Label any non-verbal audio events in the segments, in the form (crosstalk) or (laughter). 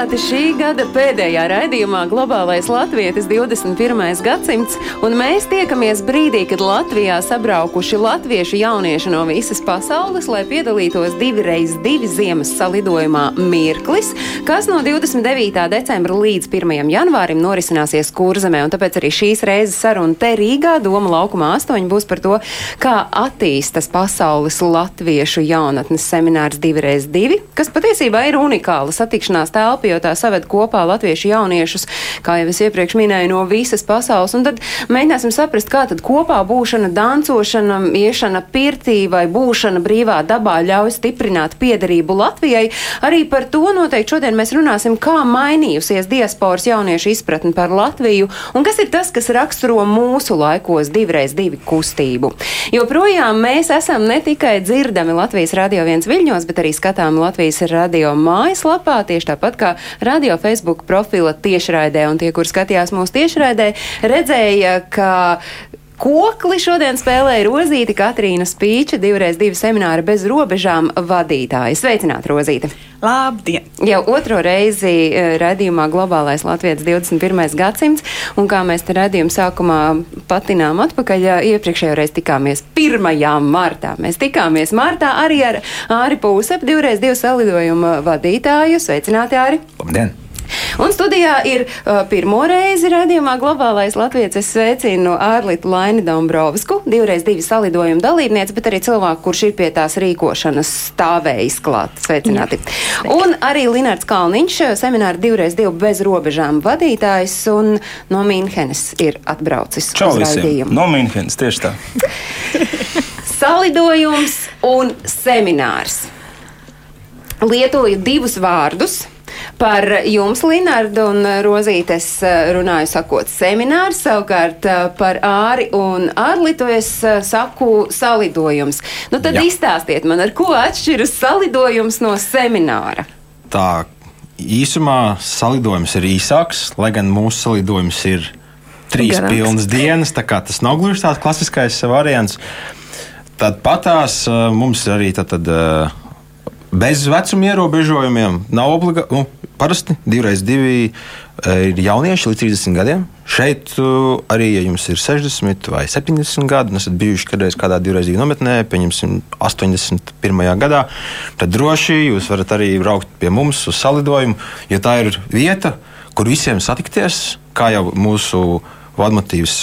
Sveicināti šī gada pēdējā raidījumā Globālais Latvijas 21. gadsimts, un mēs tiekamies brīdī, kad Latvijā sabraukuši latviešu jaunieši no visas pasaules, lai piedalītos divreiz divi ziemas salidojumā Mirklis, kas no 29. decembra līdz 1. janvārim norisināsies Kurzemē, un tāpēc arī šīs reizes saruna te Rīgā, Doma laukumā 8 būs par to, kā attīstas pasaules latviešu jaunatnes seminārs divreiz divi, kas patiesībā ir unikāls satikšanās telpa, jo tā saved kopā latviešu jauniešus, kā jau es iepriekš minēju, no visas pasaules. Un tad mēģināsim saprast, kā tad kopā būšana, dancošana, iešana pirtī vai būšana brīvā dabā ļauj stiprināt piederību Latvijai. Arī par to noteikti šodien mēs runāsim, kā mainījusies diasporas jauniešu izpratne par Latviju un kas ir tas, kas raksturo mūsu laikos divreiz divi kustību. Jo projām mēs esam ne tikai dzirdami Latvijas radio viens viļņos, bet arī skatām Latvijas radio mājaslapā, tieši tāpat kā radio Facebook profila tiešraidē. Un tie, kur skatījās mūsu tiešraidē, redzēja, ka Kokli šodien spēlēja Rozīti Katrīna Spīča, divreiz divi semināri bez robežām vadītāja. Sveicināti, Rozīti! Labdien! Jau otro reizi eh, redzījumā Globālais Latvijas 21. gadsimts, un kā mēs te redzījuma sākumā patinām atpakaļ, eh, iepriekšējo reizi tikāmies 1. martā. Mēs tikāmies martā arī ar Āri Pūsep, divreiz divu salidojuma vadītāju. Sveicināti, Āri! Labdien! Un studijā ir uh, pirmo reizi redzējumā globālais latviečs. Es sveicinu ārlietu Laini Dombrovsku, divreiz divi salidojumu dalībnieci, bet arī cilvēku, kurš ir pie tās rīkošanas stāvējis klāt. Sveicināti. Jā, un arī Linārds Kalniņš, semināra divreiz divu bez robežām vadītājs un no Mīnhenes ir atbraucis. Čau visiem! No Münchenes tieši tā. (laughs) Salidojums un seminārs. Lietoju divus vārdus. Par jums, Linārdu un Rozītes, runāju sakot seminārs, savukārt eh, par Āri un Arlitu es eh, saku salidojums. Nu tad Jā. Izstāstiet man, ar ko atšķiras salidojums no semināra? Tā īsumā salidojums ir īsāks, lai gan mūsu salidojums ir trīs Garāks. pilnas dienas. tā kā Tas nav gluži tāds klasiskais variants. Tad patās eh, mums arī tad, tad, eh, bez vecuma ierobežojumiem. Nav obligāti, nu, parasti divreiz divi eh, ir jaunieši līdz 30 gadiem. Šeit eh, arī, ja jums ir 60 vai 70 gadi, un esat bijuši kādreiz kādā divreiz divu nometnē, pieņemsim 81. gadā, tad droši jūs varat arī braukt pie mums uz salidojumu, jo tā ir vieta, kur visiem satikties, kā jau mūsu vadmotīvs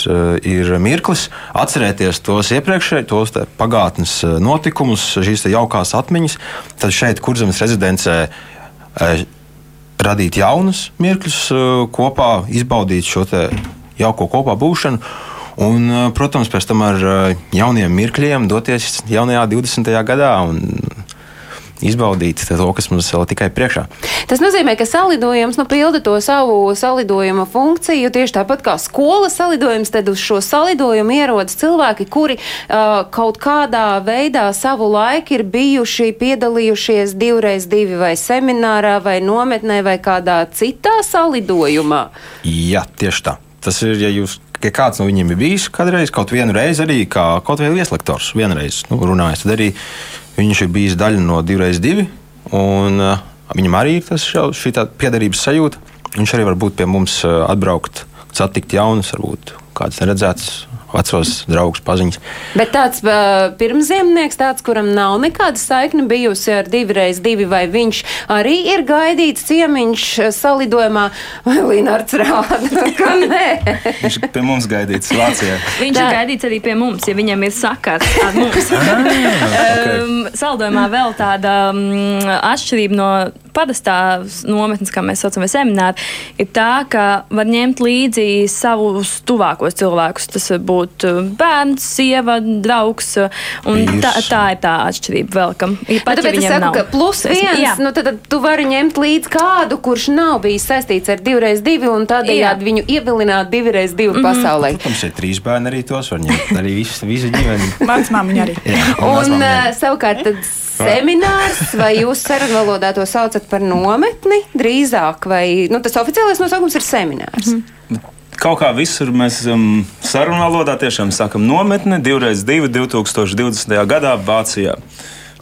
uh, ir mirklis, atcerēties tos iepriekšējos, tos pagātnes eh, notikumus, šīs jaukās atmiņas. Tad šeit, kurzemes rezidencē, uh, radīt jaunus mirkļus kopā, izbaudīt šo jauko kopā būšanu. Un, protams, pēc tam ar jauniem mirkļiem doties jaunajā 20. gadā un izbaudīt to, kas mums vēl tikai priekšā. Tas nozīmē, ka salidojums nu, pilda to savu salidojuma funkciju tieši tāpat kā skolas salidojums. Tad uz šo salidojumu ierodas cilvēki, kuri uh, kaut kādā veidā savu laiku ir bijuši piedalījušies divreiz divi vai seminārā vai nometnē vai kādā citā salidojumā. Jā, tieši tā. Tas ir, ja jūs. Ja kāds no viņiem ir bijis kādreiz, kaut vienu reizi arī kā kaut vai vieslektors, vienreiz nu, runājis, tad arī viņš ir bijis daļa no divreiz divi. Un, uh, viņam arī ir tas šī piederības sajūta. Viņš arī var būt pie mums, uh, atbraukt, satikt jaunus, varbūt kāds neredzēts, vecos draugus, paziņas. Bet tāds uh, pirmsziemnieks, tāds, kuram nav nekāda saikne bijusi ar divreiz divi, vai viņš arī ir gaidīts ciemiņš uh, salidojumā, (laughs) vai Līnārds rāda, ka nē. (laughs) Viņš pie mums gaidīts Vācijā. Viņš Tā. ir gaidīts arī pie mums, ja viņam ir sakars ar (laughs) mums. okay. Um, saldojumā vēl tāda um, atšķirība no parastā nometnes, kā mēs saucam, vai semināri, ir tā, ka var ņemt līdzi savus tuvākos cilvēkus. Tas var būt uh, bērns, sieva, draugs. Un Vīrs. tā, tā ir tā atšķirība vēl, kam ir Nu, pat, ja es viņiem saku, plus Es- viens, jā. nu, tad, tad tu vari ņemt līdzi kādu, kurš nav bijis saistīts ar divreiz divi un tādējādi Jā. viņu ievilināt divreiz divu mm -hmm. pasaulē. Protams, ir trīs bērni arī tos var ņemt. Arī visu, visu ģimeni. (laughs) Mans māmiņa arī. Jā, Un un, uh, savukārt tad seminārs, vai jūs sarunu valodā to saucat par nometni drīzāk, vai nu, tas oficiālais nosaukums ir seminārs? Mm -hmm. Kaut kā visur mēs um, sarunā valodā tiešām sakam nometne 2x2 2020. gadā Vācijā.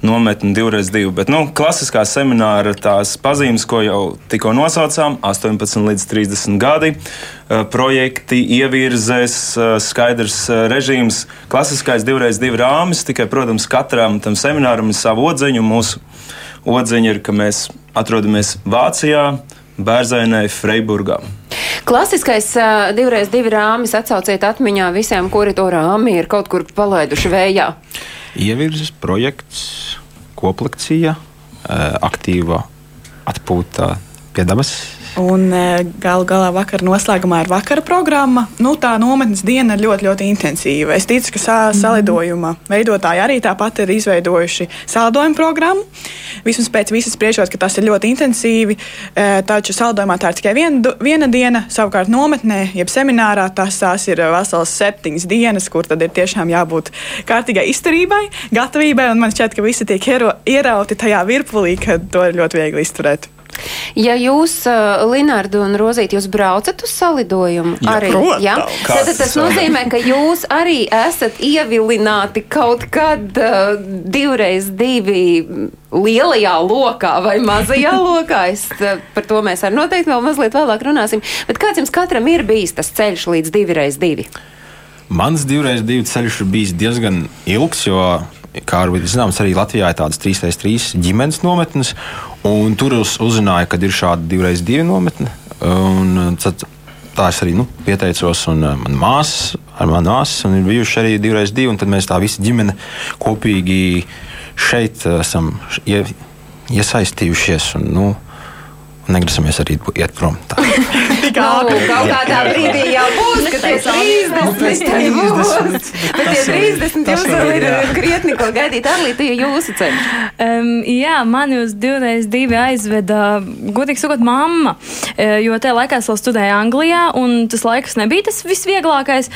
Nometne 2x2. Bet nu, klasiskā semināra tās pazīmes, ko jau tikko nosaucām, 18 līdz 30 gadi, uh, projekti, ievirzēs, uh, skaidrs uh, režīms, klasiskais 2x2 rāmis. Tikai, protams, katram tam semināram ir sava odzeņa. un Mūsu odzeņa ir, ka mēs atrodamies Vācijā, Bērzainē, Freiburgā. Klasiskais divreiz divi rāmis atsauciet atmiņā visiem, kuri to rāmi ir kaut kur palaiduši vējā. Ievirzes projekts, koplekcija, aktīva atpūta pie dabas. Un e, galu galā vakar noslēgumā ir vakara programma. Nu, tā nometnes diena ir ļoti, ļoti intensīva. Es ticu, ka sā, salidojuma veidotāji arī tāpat ir izveidojuši salidojuma programmu. Vismaz pēc visas spriežot, ka tas ir ļoti intensīvi. e, Taču salidojumā tā ir tikai viena, viena diena, savukārt nometnē, jeb seminārā, tas tās ir veselas septiņas dienas, kur tad ir tiešām jābūt kārtīgai izturībai, gatavībai. Un man šķiet, ka visi tiek ierauti tajā virpulī, ka to ir ļoti viegli izturēt. Ja jūs, uh, Linārdu un Rozīt, jūs braucat uz salidojumu Jā, arī, protams. jā? Kā Tad tas nozīmē, ka jūs arī esat ievilināti kaut kad uh, divreiz divi lielajā lokā vai mazajā (laughs) lokā. Es, uh, par to mēs arī noteikti vēl mazliet vēlāk runāsim. Bet kāds jums katram ir bijis tas ceļš līdz divreiz divi? Mans divreiz divu ceļš ir bijis diezgan ilgs, jo, kā arī zināms, arī Latvijā ir tādas 3x3 ģimenes nometnes. Un Tur es uzzināju, ka ir šāda divreiz divi nometne. un Tad, tā es arī nu, pieteicos, un uh, manā māsā ar manu māsu ir bijuši arī divreiz divi. Tad mēs tā visa ģimene kopīgi šeit uh, esam ie, iesaistījušies. Un, nu, Negrasamies arī iet prom. Tā. (laughs) Tik Nu, kaut kādā brīdī jau būs, ka tie 30 (laughs) būs. Bet tie 30 jums vēl ir krietni, ko gaidīt. Arlīte, tie jūsu ceļš. Um, jā, mani uz divreiz divi aizveda, godīgi sakot, mamma. E, Jo tajā laikā es vēl studēju Anglijā, un tas laiks nebija tas visvieglākais.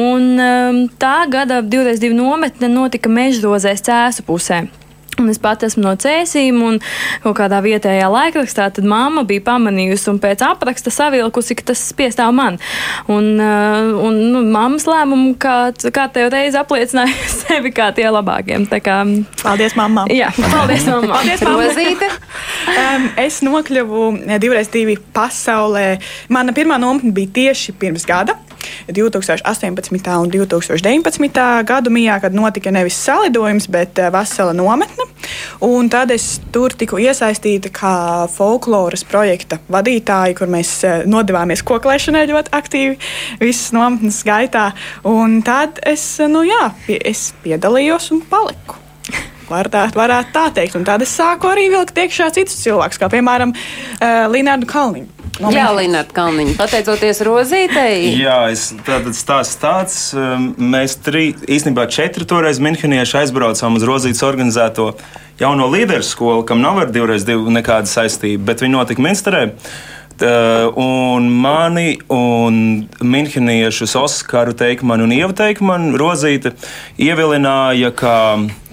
Un, um, tā gada divreiz divi nometne notika mežrozēs cēsu pusē. Un es pati esmu no cēsīm, un kaut kādā vietējā laikrakstā tad mamma bija pamanījusi un pēc apraksta savilkusi, ka tas piestāv man. Un, uh, un nu, mammas lēmumu, kā, kā tev reiz apliecināja (laughs) sevi kā tie labākiem. Tā kā, Paldies, mamma! jā, paldies, mamma. Paldies, mamma! Um, es nokļuvu eh, divreiz divi pasaulē. Mana pirmā nometne bija tieši pirms gada. 2018. un 2019. gadu mijā, kad notika nevis salidojums, bet eh, vesela nometne. Un tad es tur tiku iesaistīta kā folkloras projekta vadītāja, kur mēs eh, nodevāmies koklēšanai ļoti aktīvi visas nometnes gaitā. Un tad es, eh, nu jā, es piedalījos un paliku. Varētu, varētu tā teikt. Un tad es sāku arī vilkt iekšā citus cilvēkus, kā piemēram uh, Linnārdu Kalniņu. No Jā. Lināt Kalniņa. Pateicoties Rozītei. Jā, es, tātad stāsts tāds. um, Mēs trīs, īstenībā četri toreiz minhenieši aizbraucām uz Rozītas organizēto jauno līderu skolu, kam nav ar divreiz divu nekāda saistība, bet viņi notika Minsterē. Tā, un mani un minheniešus Oskaru Teikmanu un Ievu Teikmanu Rozīte ievilināja, kā,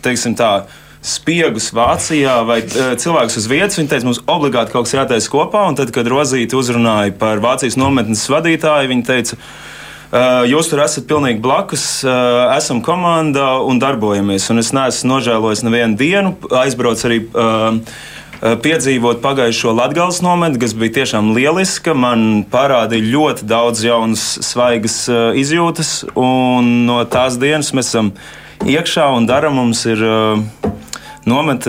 teiksim tā, spiegus Vācijā vai eh, cilvēks uz vietas. Viņa teica, mums obligāti kaut kas jātaisa kopā. Un tad, kad Rozīte uzrunāja par Vācijas nometnes vadītāju, viņa teica, "Eh, Jūs tur esat pilnīgi blakus, eh, esam komanda un darbojamies. Un es neesmu nožēlojis nevienu dienu. Aizbraucu arī eh, piedzīvot pagājušo Latvijas nometni, kas bija tiešām lieliska. Man parādīja ļoti daudz jaunas, svaigas eh, izjūtas. Un no tās dienas mēs esam iekšā un dara mums ir. eh, Nomet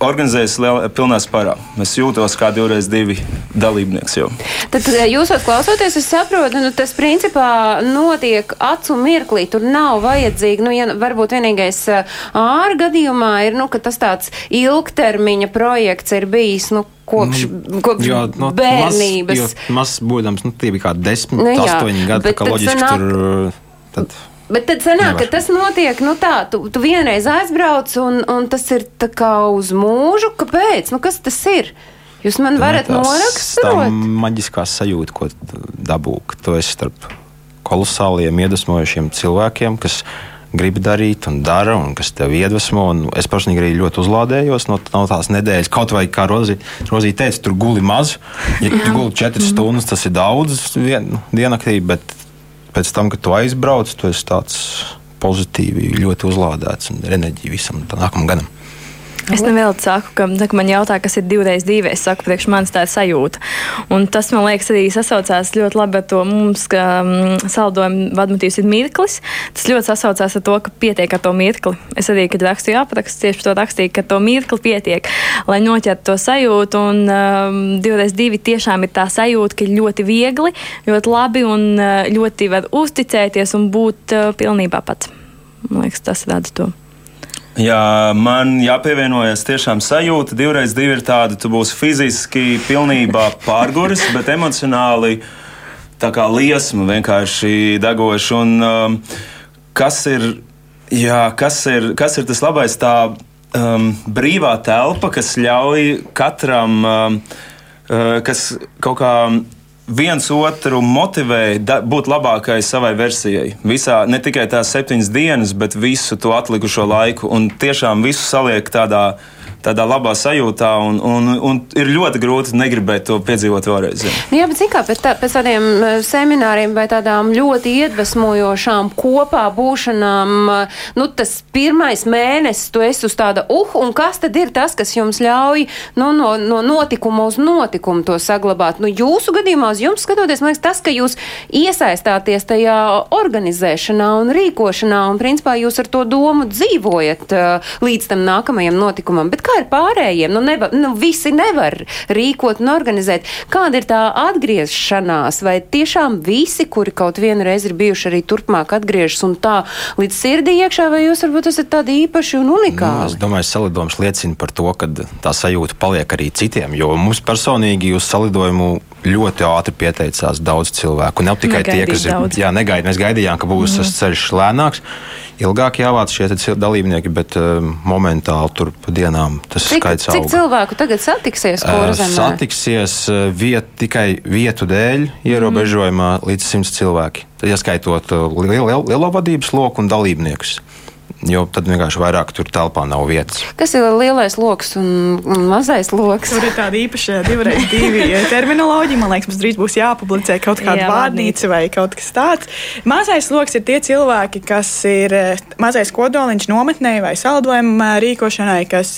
organizējas lielā, pilnā spārā. Es jūtos kā divreiz divi dalībnieks jau. Tad eh, jūs klausoties, es saprotu, nu, tas principā notiek acu mirklī. Tur nav vajadzīgi, nu, ja varbūt vienīgais eh, āra gadījumā ir, nu, ka tas tāds ilgtermiņa projekts ir bijis, nu, kopš, kopš Jo, nu, bērnības. Maz, jo maz būdams, nu, tie bija kādi desmit, Nu nu, jā, astoņi gadi. Tā kā loģiski sanāk- tur. Tad, Bet tad sanāk, ka Nevar. tas notiek, nu tā, tu, tu vienreiz aizbrauc un, un tas ir tā kā uz mūžu. Kāpēc? Nu, kas tas ir? Jūs man varat tā noraksturot? maģiskā sajūta, ko dabū, ka tu esi starp kolosāliem, iedvesmojošiem cilvēkiem, kas grib darīt un dara, un kas tev iedvesmo. Un es personīgi arī ļoti uzlādējos no, no tās nedēļas. Kaut vai, kā Rozija Rozī teica, tur guli maz. Ja tu (laughs) guli četras stundas, tas ir daudz vien, diennaktī, bet pēc tam, kad tu aizbrauc, tu esi tāds pozitīvi, ļoti uzlādēts un ar enerģiju visam nākamajam gadam. Es nevēlu saku, ka, tā, man jautā, kas ir divreiz divi. Es saku, priekš manis tā ir sajūta. Un tas, man liekas, arī sasaucās ļoti labi ar to mums, ka mm, saldojuma vadmotīvs ir mirklis. Tas ļoti sasaucās ar to, ka pietiek ar to mirkli. Es arī, kad rakstīju aprakstu, tieši to rakstīju, ka to mirkli pietiek, lai noķertu to sajūtu. Un um, divreiz divi tiešām ir tā sajūta, ka ļoti viegli, ļoti labi un uh, ļoti var uzticēties un būt uh, pilnībā pats. Man liekas, tas rada to. Jā, man jāpievienojas tiešām sajūta. Divreiz divi ir tāda, tu būsi fiziski pilnībā pārguris, bet emocionāli tā kā liesma vienkārši degoša. Un um, kas ir, jā, kas ir, kas ir tas labais? Tā um, brīvā telpa, kas ļauj katram, um, uh, kas kaut kā viens otru motivē da, būt labākai savai versijai. Visā, ne tikai tās septiņas dienas, bet visu to atlikušo laiku. Un tiešām visu saliek tādā, tādā labā sajūtā, un, un, un ir ļoti grūti negribēt to piedzīvot vēlreiz. jā. Nu Jā, bet kā, pēc, tā, pēc tādiem eh, semināriem vai tādām ļoti iedvesmojošām kopā būšanām, eh, nu tas pirmais mēnesis tu esi uz tāda, uh, un kas tad ir tas, kas jums ļauj nu, no, no notikuma uz notikumu to saglabāt? Nu, jūsu gadījumā, uz jums skatoties, man liekas, tas, ka jūs iesaistāties tajā organizēšanā un rīkošanā, un principā jūs ar to domu dzīvojat uh, līdz tam nākamajam notikumam. Bet kā ir pārējiem? Nu, neva, nu, visi nevar rīkot un organizēt. Kāda ir tā atgriešanās? Vai tiešām visi, kuri kaut vienu reizi ir bijuši arī turpmāk atgriežas un tā līdz sirdī iekšā, vai jūs varbūt esat tādi īpaši un Nu, es unikāli? domāju, salidojums liecina par to, ka tā sajūta paliek arī citiem. Jo mums personīgi uz salidojumu ļoti ātri pieteicās daudz cilvēku. Ne tikai tie, Negaidīt kas ir daudz. jā, negaidīja. Mēs gaidījām, ka būs tas ceļš lēnāks, ilgāk jāvāc šie dalībnieki, bet um, momentāli tur pa dienām tas Cik, skaits cik auga. cilvēku tagad satiksies? Uh? Satiksies uh, viet, tikai vietu dēļ ierobežojumā mm. līdz 100 cilvēki. Tad ieskaitot uh, lielo, lielo vadības loku un dalībniekus. Jo tad vienkārši vairāk tur telpā nav vietas. Kas ir lielais lokus un, un mazais lokus? Tur ir tāda īpaša divreiz divi terminoloģija. Man liekas, mums drīz būs jāpublicē kaut kāda Jā, vārnīca vai kaut kas tāds. Mazais lokus ir tie cilvēki, kas ir eh, mazais kodoliņš nometnē vai saldojuma eh, rīkošanai, kas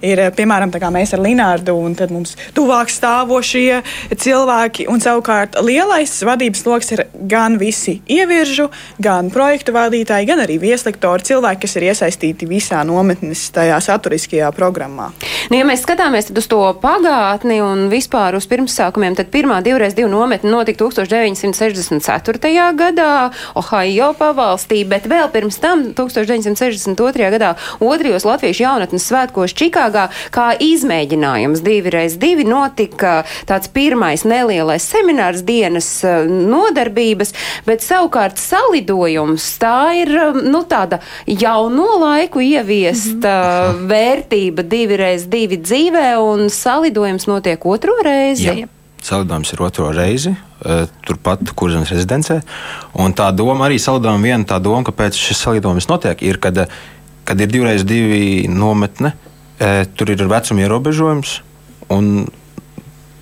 ir eh, piemēram mēs ar Linārdu un tad mums tuvāk stāvošie cilvēki. Un savukārt lielais vadības lokus ir gan visi ieviržu, gan projektu vadītāji, gan arī vieslektori cilvēki, kas ir iesaistīti visā nometnes tajā saturiskajā programmā. Nu, ja mēs skatāmies uz to pagātni un vispār uz pirmsākumiem, tad pirmā divreiz divu nometne notika 1964. gadā Ohio pavalstī, bet vēl pirms tam 1962. gadā otrajos Latviešu jaunatnes svētkos Čikāgā kā izmēģinājums divreiz divi notika tāds pirmais nelielais seminārs dienas eh, nodarbības, bet savukārt salidojums tā ir eh, nu, tāda jauno laiku ieviesta mm -hmm. vērtība divreiz divi dzīvē un salidojums notiek otro reizi. Jā. Salidojums ir otro reizi, turpat kurzemes rezidencē. Un tā doma arī salidojuma viena tā doma, kāpēc šis salidojums notiek, ir, kad, kad ir divreiz divi nometne, tur ir vecuma ierobežojums. Un,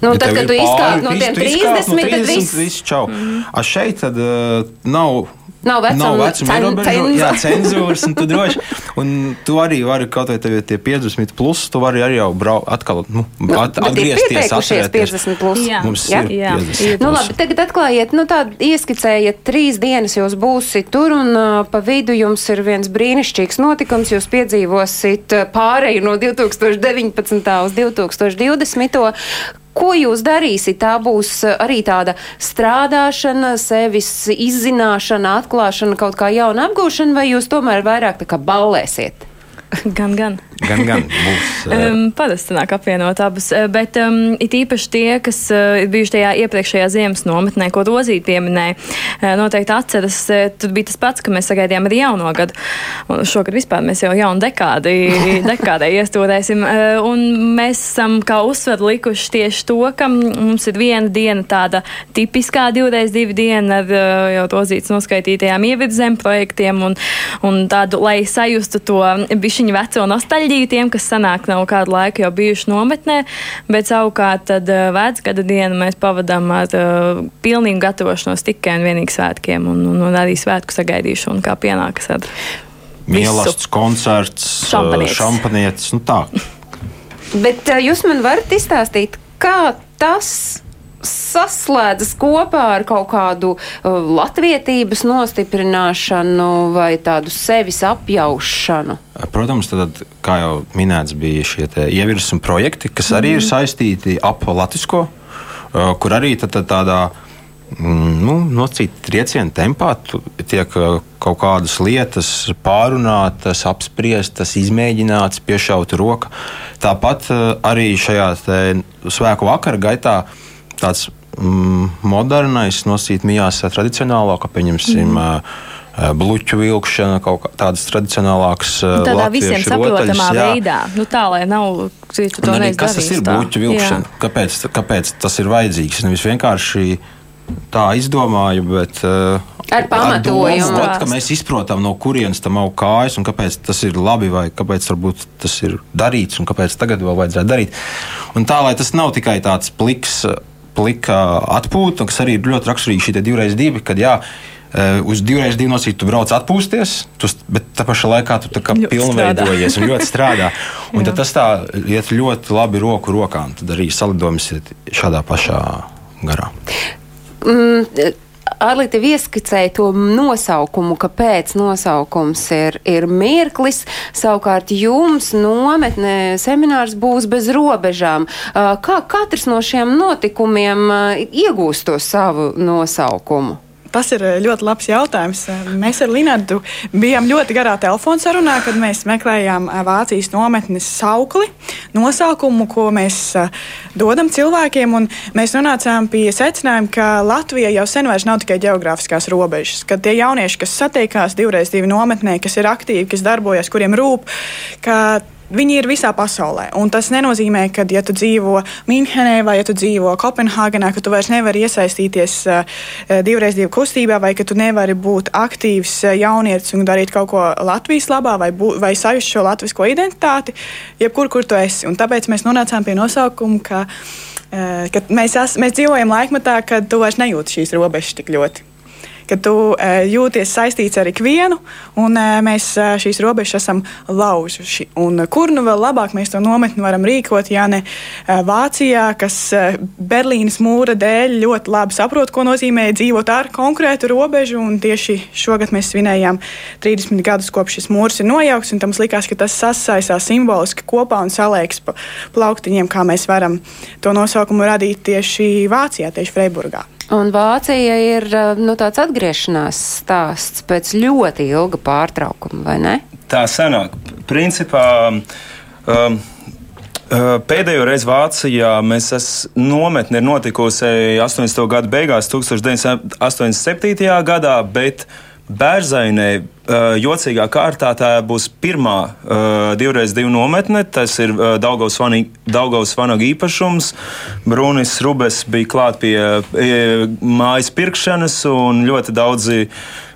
Nu, ja tad, kad ir tu izkāp no tiem tu izkāp 30, tad viss. viss čau. Mm. A šeit tad uh, nav. Nav vecuma- nav vecuma cen- ierobežojuma, jā, (laughs) cenzūras, un tu droši. Un tu arī vari kaut vai tev ir tie 50 plus, tu vari arī jau braukt atkal, nu, Nu, at, atgriezties, atcerēties. 50 plus. Jā. Mums Jā? ir Jā. 50 Nu, labi, tagad atklājiet, nu, tā ieskicējiet, trīs dienas jūs būsiet tur, un uh, pa vidu jums ir viens brīnišķīgs notikums. Jūs piedzīvosit uh, pāreju no 2019. uz 2020. Ko jūs darīsiet? Tā būs uh, arī tāda strādāšana, sevis izzināšana, atklāšana, kaut kā jauna apgūšana, vai jūs tomēr vairāk tā kā ballēsiet? Gan, gan. Gan, gan būs. (laughs) Um, Parasti nāk apvienot abus, eh, bet um, it īpaši tie, kas uh, bijuši tajā iepriekšējā ziemas nometnē, ko Rozīt pieminēja, uh, noteikti atceras, uh, tad bija tas pats, ka mēs sagaidījām arī jauno gadu. Un šogad vispār mēs jau jaunu dekādi, (laughs) dekādai iestūrēsim. Uh, un mēs esam kā uzsveru likuši tieši to, ka mums ir viena diena tāda tipiskā divreiz divi diena ar uh, jau Rozītas noskaitītajām ievirzēm projektiem un, un tādu, lai sajustu to bišķiņu veco nostalģiju tiem, kas sanāk nav kādu laiku jau bijuši nometnē, bet savukārt tad uh, vecgada dienu mēs pavadām ar uh, pilnīgu gatavošanos tikai un vienīgi svētkiem un, un, un arī svētku sagaidīšanu, kā pienākas ar Mīlestības koncerts, Šampanietis. eh, šampanietis. Nu tā. Bet uh, jūs man varat izstāstīt, kā tas saslēdzas kopā ar kaut kādu uh, latvietības nostiprināšanu vai tādu sevis apjaušanu? Protams, tad, kā jau minēts, bija šie ievirsuma projekti, kas arī ir saistīti ap latvisko, uh, kur arī tad, tad tādā mm, nu, nocīta trieciena tempā tiek uh, kaut kādas lietas pārunātas, apspriestas, izmēģinātas, piešauta roka. Tāpat uh, arī šajā svēku vakara gaitā tāds mm, modernais nosīt mijās uh, tradicionālo, kā pieņemsim. Mm. Bluķu vilkšana, kaut kā tādas tradicionālākas uh, tādā latviešu visiem saprotamā rotaļas, jā. veidā. Nu, tā, lai nav to arī, kas tas ir buļbuļsu vilkšana? Kāpēc, kāpēc tas ir vajadzīgs? Nevis vienkārši tā izdomāju, bet uh, Ar pamatojumu. domu, ot, ka mēs izprotam, no kurienes tam aug kājas un kāpēc tas ir labi vai kāpēc varbūt tas ir darīts un kāpēc tagad vēl vajadzētu darīt. Un tā, lai tas nav tikai tāds pliks, plika atpūta, kas arī ir ļoti raksturīgi šī divreiz divi, kad jā, eh, uz divreiz divu nosīt tu brauc atpūsties, tu, bet tā pašā laikā tu tā kā Ļoti pilnveidojies un ļoti strādā. (laughs) Un tas tā iet ļoti labi roku rokā, un tad arī salidojums iet šādā pašā garā. Mm, Arlīte ieskicēja to nosaukumu, kāpēc nosaukums ir, ir mirklis. Savukārt jums nometne seminārs būs bez robežām. Kā katrs no šiem notikumiem iegūst to savu nosaukumu? Tas ir eh, ļoti labs jautājums. Eh, Mēs ar Linārdu bijām ļoti garā telefona sarunā, kad mēs meklējām eh, Vācijas nometnes saukli, nosaukumu, ko mēs dodam cilvēkiem. Mēs nonācām pie secinājuma, ka Latvija jau sen vairs nav tikai geogrāfiskās robežas. Kad tie jaunieši, kas satiekās divreiz divu nometnē, kas ir aktīvi, kas darbojas, kuriem rūp, ka Viņi ir visā pasaulē. Tas nenozīmē, ka, ja tu dzīvo Münhenē vai ja tu dzīvo Kopenhāgenā, ka tu vairs nevari iesaistīties uh, divreiz divu kustībā, vai ka tu nevari būt aktīvs uh, jaunietis un darīt kaut ko Latvijas labā, vai, bū, vai sajust šo latvisko identitāti, jebkur, kur tu esi. Un tāpēc mēs nonācām pie nosaukuma, ka, uh, ka mēs, es, mēs dzīvojam laikmetā, kad tu vairs nejūti šīs robežas tik ļoti ka tu uh, jūties saistīts ar ikvienu, un uh, mēs uh, šīs robežas esam lauzuši. Un, kur nu vēl labāk mēs to nometni varam rīkot, ja ne Vācijā, kas Berlīnas mūra dēļ ļoti labi saprot, ko nozīmē dzīvot ar konkrētu robežu. Tieši šogad mēs svinējām 30 gadus, kopš šis mūrs ir nojaukts, un tam likās, ka tas sasaistās simboliski kopā un saliekas pa plauktiņiem, kā mēs varam to nosaukumu radīt tieši Vācijā, tieši Freiburgā. Un Vācija ir uh, nu, tāds atgriešanās stāsts pēc ļoti ilga pārtraukuma, vai ne? Tā sanāk. Principā. Um, uh, Pēdējo reizi Vācijā mēs esam nometni notikusi 80. gada beigās, 1987. gadā, bet Bērzainē jocīgā kārtā tā būs pirmā divreiz divu nometne. Tas ir Daugavas vanaga īpašums. Brunis Rubes bija klāt pie mājas pirkšanas un ļoti daudzi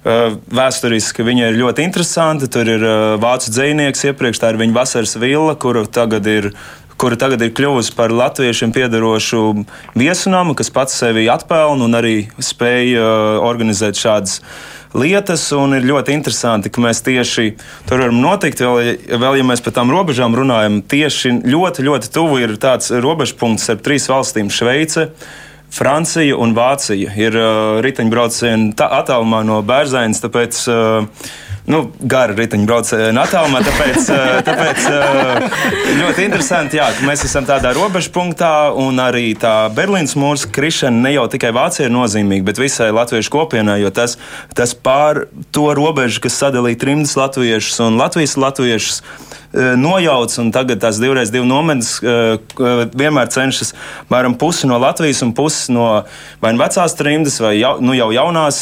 vēsturiski viņa ir ļoti interesanti. Tur ir vācu dzinieks, iepriekš tā ir viņa vasaras villa, kuru tagad ir kura tagad ir kļuvusi par latviešiem piedarošu viesunamu, kas pats sevi atpelna un arī spēj uh, organizēt šādas lietas. Ir ļoti interesanti, ka mēs tieši tur varam notikt. Vēl, vēl ja mēs par tām robežām runājam, tieši ļoti, ļoti tuvu ir tāds robežpunkts ar trīs valstīm - Šveice. Francija un Vācija ir uh, riteņbraucieni attālumā no Bērzainas, tāpēc uh, nu, gara riteņbrauciena attālumā. Tāpēc, uh, tāpēc uh, ļoti interesanti, jā, ka mēs esam tādā robežu punktā, un arī tā Berlīnas mūža krišana ne jau tikai Vācijai ir nozīmīga, bet visai latviešu kopienai, jo tas, tas pār to robežu, kas sadalīja trimdas latviešus un Latvijas latviešus, eh, nojauc, un tagad tās divreiz divu nometnes eh, k- vienmēr cenšas mēram pusi no Latvijas un pusi no vai nu vecās trimdas, vai jau, nu, jau jaunās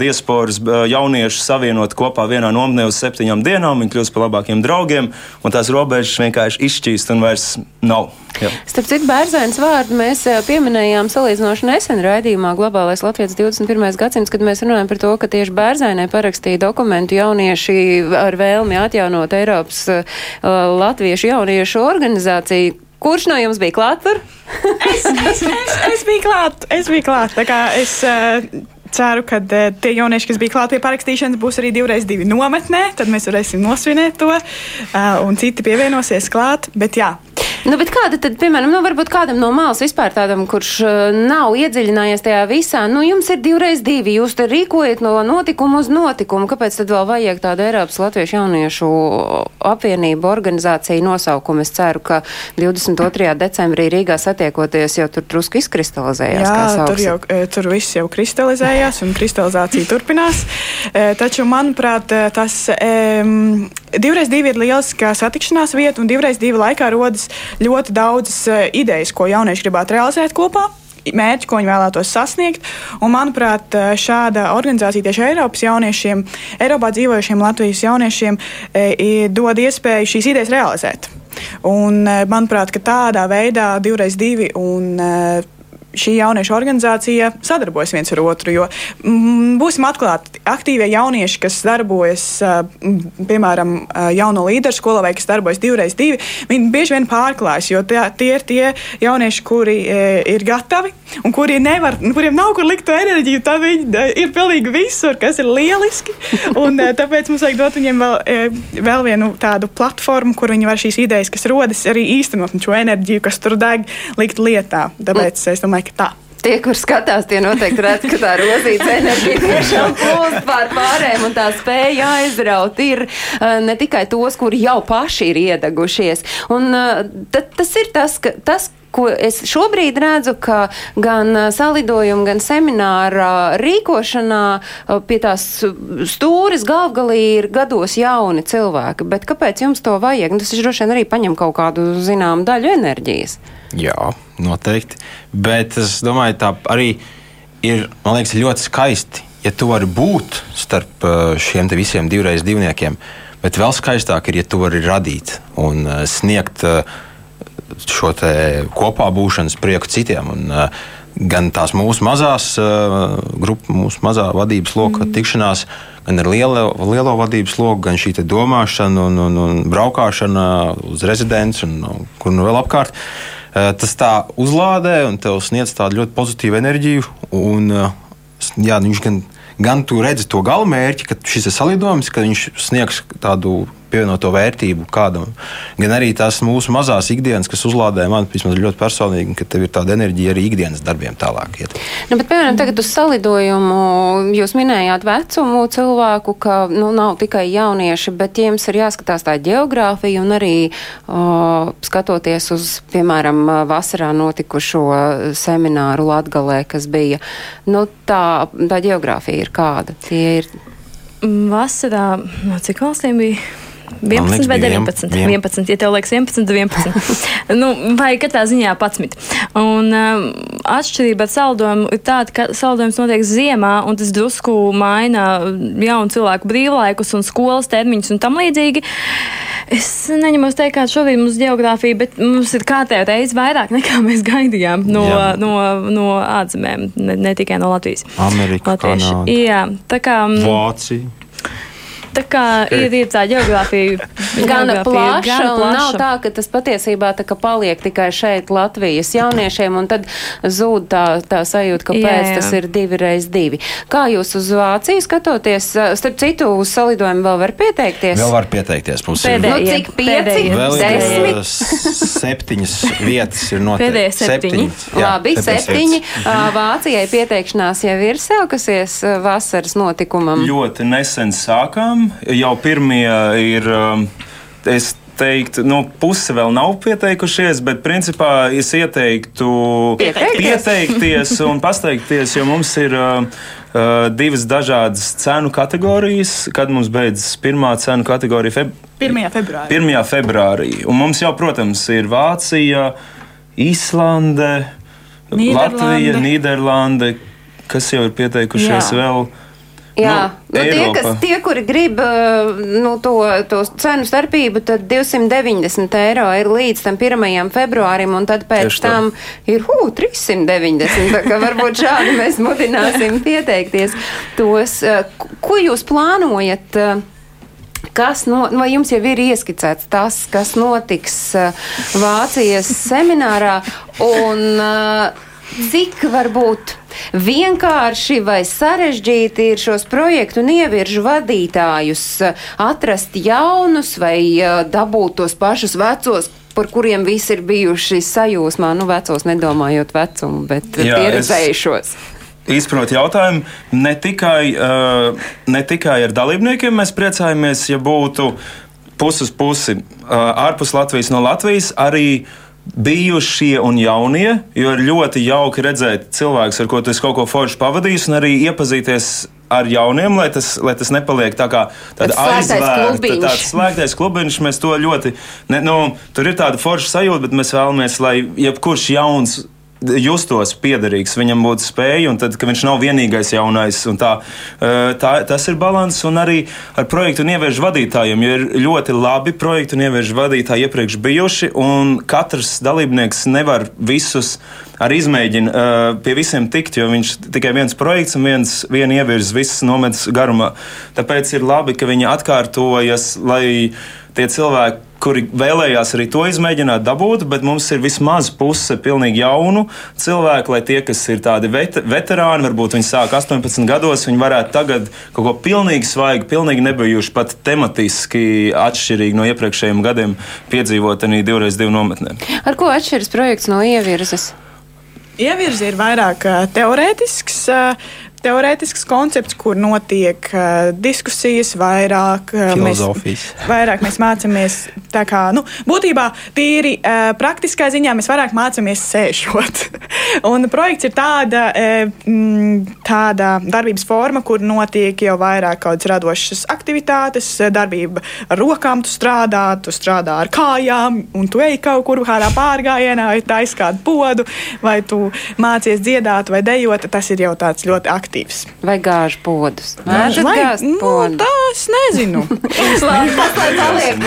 diasporas jauniešu savienot kopā vienā nometnē uz septiņām dienām. Viņi kļūst par labākiem draugiem, un tās robežas vienkārši izšķīst un vairs nav. Jā. Starp citu, bērns vārdu mēs eh, pieminējām salīdzinoši nesen raidījumā Globālais Latvijas 21. gadsimts, kad mēs runājam par to, ka tieši bērzainē parakstīja dokumentu jaunieši ar vēlmi atjaunot Eiropas uh, Latviešu jauniešu organizāciju. Kurš no jums bija klāt tur? Es, es, es, es biju klāt, es biju klāt. Tā kā es uh, ceru, ka uh, tie jaunieši, kas bija klāt pie parakstīšanas, būs arī divreiz divi nometnē. Tad mēs varēsim nosvinēt to, uh, un citi pievienosies klāt. Bet jā, Nu, kāda tad, piemēram, nu, varbūt kādam no malas vispār tādam, kurš uh, nav iedziļinājies tajā visā, nu, jums ir divreiz divi, jūs te rīkojat no notikuma uz notikumu, kāpēc tad vēl vajag tādu Eiropas Latviešu jauniešu apvienību organizāciju nosaukumu? Es ceru, ka 22. decembrī Rīgā satiekoties jau tur drusku izkristalizējās. Jā, tur jau e, tur viss jau kristalizējās, un kristalizācija turpinās. E, Taču, manuprāt, e, tas divreiz divi ir lieliska satikšanās vieta, un divreiz divi laikā rodas ļoti daudzas e, idejas, ko jaunieši gribētu realizēt kopā. Mērķi, ko viņi vēlētos sasniegt. Un, manuprāt, e, šāda organizācija tieši Eiropas jauniešiem, Eiropā dzīvojušiem Latvijas jauniešiem, e, dod iespēju šīs idejas realizēt. Un, manuprāt, tādā veidā divreiz divi un šī jauniešu organizācija sadarbojas viens ar otru. Jo, mm, būsim atklāti, aktīvie jaunieši, kas darbojas, mm, piemēram, ā, jauno līderu skolā vai kas darbojas divreiz divi, viņi bieži vien pārklājas, jo tie, tie ir tie jaunieši, kuri e, ir gatavi un kuri nevar, kuriem nav kur likt to enerģiju. Tad viņi ir pilnīgi visur, kas ir lieliski. Un, tāpēc mums vajag dot viņiem vēl, vēl vienu tādu platformu, kur viņi var šīs idejas, kas rodas, arī īstenot šo enerģiju, kas tur deg, likt lietā. Tāpēc es domāju, ka tā. Tie, kur skatās, tie noteikti redz, ka tā rozīta enerģija tiešām plūst pār pārējiem un tā spēja aizraut ir uh, ne tikai tos, kuri jau paši ir iedegušies. Un uh, tad, tas ir tas, ka tas, ko es šobrīd redzu, ka gan uh, salidojuma, gan semināra rīkošanā uh, pie tās stūres galvgalī ir gados jauni cilvēki. Bet kāpēc jums to vajag? Nu, Tas droši vien arī paņem kaut kādu zināmu daļu enerģijas. Jā, noteikti. Bet es domāju, tā arī ir liekas, ļoti skaisti, ja tu vari būt starp šiem visiem divreiz divniekiem. Bet vēl skaistāk ir, ja tu vari radīt un sniegt eh, šo kopā būšanas prieku citiem. Un, eh, Gan tās mūsu mazās grupas, mūsu mazā vadības loka mm. tikšanās, gan ar lielo, lielo vadības loku, gan šī domāšana un, un, un braukšana uz rezidents un, kur nu vēl apkārt. Eh, Tas tā uzlādē un tev sniedz tādu ļoti pozitīvu enerģiju. Un, jā, viņš gan, gan tu redzi to galamērķi, ka šis ir salidojums, ka viņš sniegs tādu pievienoto vērtību kādam. Gan arī tās mūsu mazās ikdienas, kas uzlādē man vismaz ļoti personīgi, ka tev ir tāda enerģija arī ikdienas darbiem tālāk. Iet. Nu, bet, piemēram, tagad uz salidojumu jūs minējāt vecumu cilvēku, ka nu, nav tikai jaunieši, bet jums ir jāskatās tā geogrāfija un arī o, skatoties uz, piemēram, vasarā notikušo semināru Latgalē, kas bija. Nu, tā, tā geogrāfija ir kāda? Tie ir Vasarā no cik valstīm bija? 11 liekas, vai bija 19? vien- 11, ja tev liekas 11, tad 11. (laughs) nu, vai katrā ziņā 11. Un um, atšķirība ar saldojumu ir tāda, ka saldojums notiek ziemā, un tas drusku maina jaunu cilvēku brīvlaikus un skolas termiņus un tam līdzīgi. Es neņemos teikt, kāda šobrīd mums ir geogrāfija, bet mums ir kārtējo reizi vairāk nekā mēs gaidījām no, Jā. no, no ārzemēm, ne, ne tikai no Latvijas. Latvieši. Kanāda. Jā, tā kā. mm, Vācija. Tā kā ir, ir tā geogrāfija. Geogrāfija plaša, gana un nav tā, ka tas patiesībā tā kā paliek tikai šeit Latvijas jauniešiem, un tad zūd tā, tā sajūta, ka Jā, pēc jā. tas ir divi reiz divi. Kā jūs uz Vāciju skatoties? Starp citu, uz salidojumu vēl var pieteikties? Vēl var pieteikties. Mums ir Pēdējie. Nu, cik pieci? Vēl ir Desmit? septiņas vietas, ir noteikti. Pēdējie septiņi. Jā, Labi, septiņi. Ā, Vācijai pieteikšanās jau ir sākusies vasaras notikumam. Ļoti nesen sākām. Jau pirmie ir. um, Es teiktu, nu, puse vēl nav pieteikušies, bet principā es ieteiktu Pieteikties? pieteikties un pasteikties, jo mums ir uh, uh, divas dažādas cenu kategorijas, kad mums beidzas pirmā cenu kategorija feb 1. februārī. 1. februārī. Un mums jau, protams, ir Vācija, Īslande, Nīderlande. Latvija, Nīderlande, kas jau ir pieteikušies Jā. vēl. Jā, Nu, nu, tie, Eiropa. kas, tie, kuri grib uh, nu, to, to cenu starpību, tad 290 eiro ir līdz tam 1. februārim, un tad pēc Tieši tā. tam ir hū, 390. Tā kā varbūt šādi mēs mudināsim (laughs) pieteikties tos. uh, Ko jūs plānojat? uh, Kas no, vai jums jau ir ieskicēts tas, kas notiks Vācijas seminārā, un uh, cik varbūt vienkārši vai sarežģīti ir šos projektu un ieviržu vadītājus uh, atrast jaunus vai uh, dabūt tos pašus vecos, par kuriem visi ir bijuši sajūsmā, nu vecos nedomājot vecumu, bet uh, Jā, es- pieredzējušos. Izprotu jautājumu. Ne tikai, uh, ne tikai ar dalībniekiem mēs priecājamies, ja būtu puses pusi uh, ārpus Latvijas no Latvijas. Arī bijušie un jaunie, jo ir ļoti jauki redzēt cilvēkus, ar ko tu kaut ko forši pavadījis, un arī iepazīties ar jauniem, lai tas, lai tas nepaliek tā kā Tāds klubiņš. tāds (laughs) slēgtais klubiņš. Mēs to ļoti, ne, nu, tur ir tāda forša sajūta, bet mēs vēlamies, lai jebkurš jauns justos piederīgs, viņam būtu spēja, un tad, ka viņš nav vienīgais jaunais. un Tā, tā, tas ir līdzsvars, un arī ar projektu un ieviešu vadītājiem, jo ir ļoti labi projektu un ieviešu vadītāji iepriekš bijuši, un katrs dalībnieks nevar visus arī izmēģina pie visiem tikt, jo viņš tikai viens projekts un viens, viena ievirzes visas nometas garumā. Tāpēc ir labi, ka viņi atkārtojas, lai tie cilvēki, kuri vēlējās arī to izmēģināt, dabūtu, bet mums ir vismaz puse pilnīgi jaunu cilvēku, lai tie, kas ir tādi vet veterāni, varbūt viņi sāk 18 gados, viņi varētu tagad kaut ko pilnīgi svaigu, pilnīgi nebijuši pat tematiski atšķirīgi no iepriekšējiem gadiem piedzīvot arī divreiz divu nometnēm. Ar ko atšķiras projekts no ievirzes? Ievirzi ir vairāk teorētisks. Teorētisks koncepts, kur notiek uh, diskusijas, vairāk uh, Filozofijas. Mēs, vairāk mēs mācāmies. Kā, nu, būtībā tīri uh, praktiskā ziņā mēs vairāk mācāmies sēžot. (laughs) Un projekts ir tāda, uh, mm, tāda darbības forma, kur notiek jau vairāk kādas radošas aktivitātes, eh, darbība ar rokām, tu strādā, tu strādā ar kājām, un tu ej kaut kur kādā pārgājienā, vai taisa kādu podu, vai tu mācies dziedāt vai dejot. Tas ir jau tāds ļoti aktīvs. Vai gāžu podus? Mēžat Vai- gāzt nu, podus? tā es nezinu. (laughs) Labi, tas lai paliek.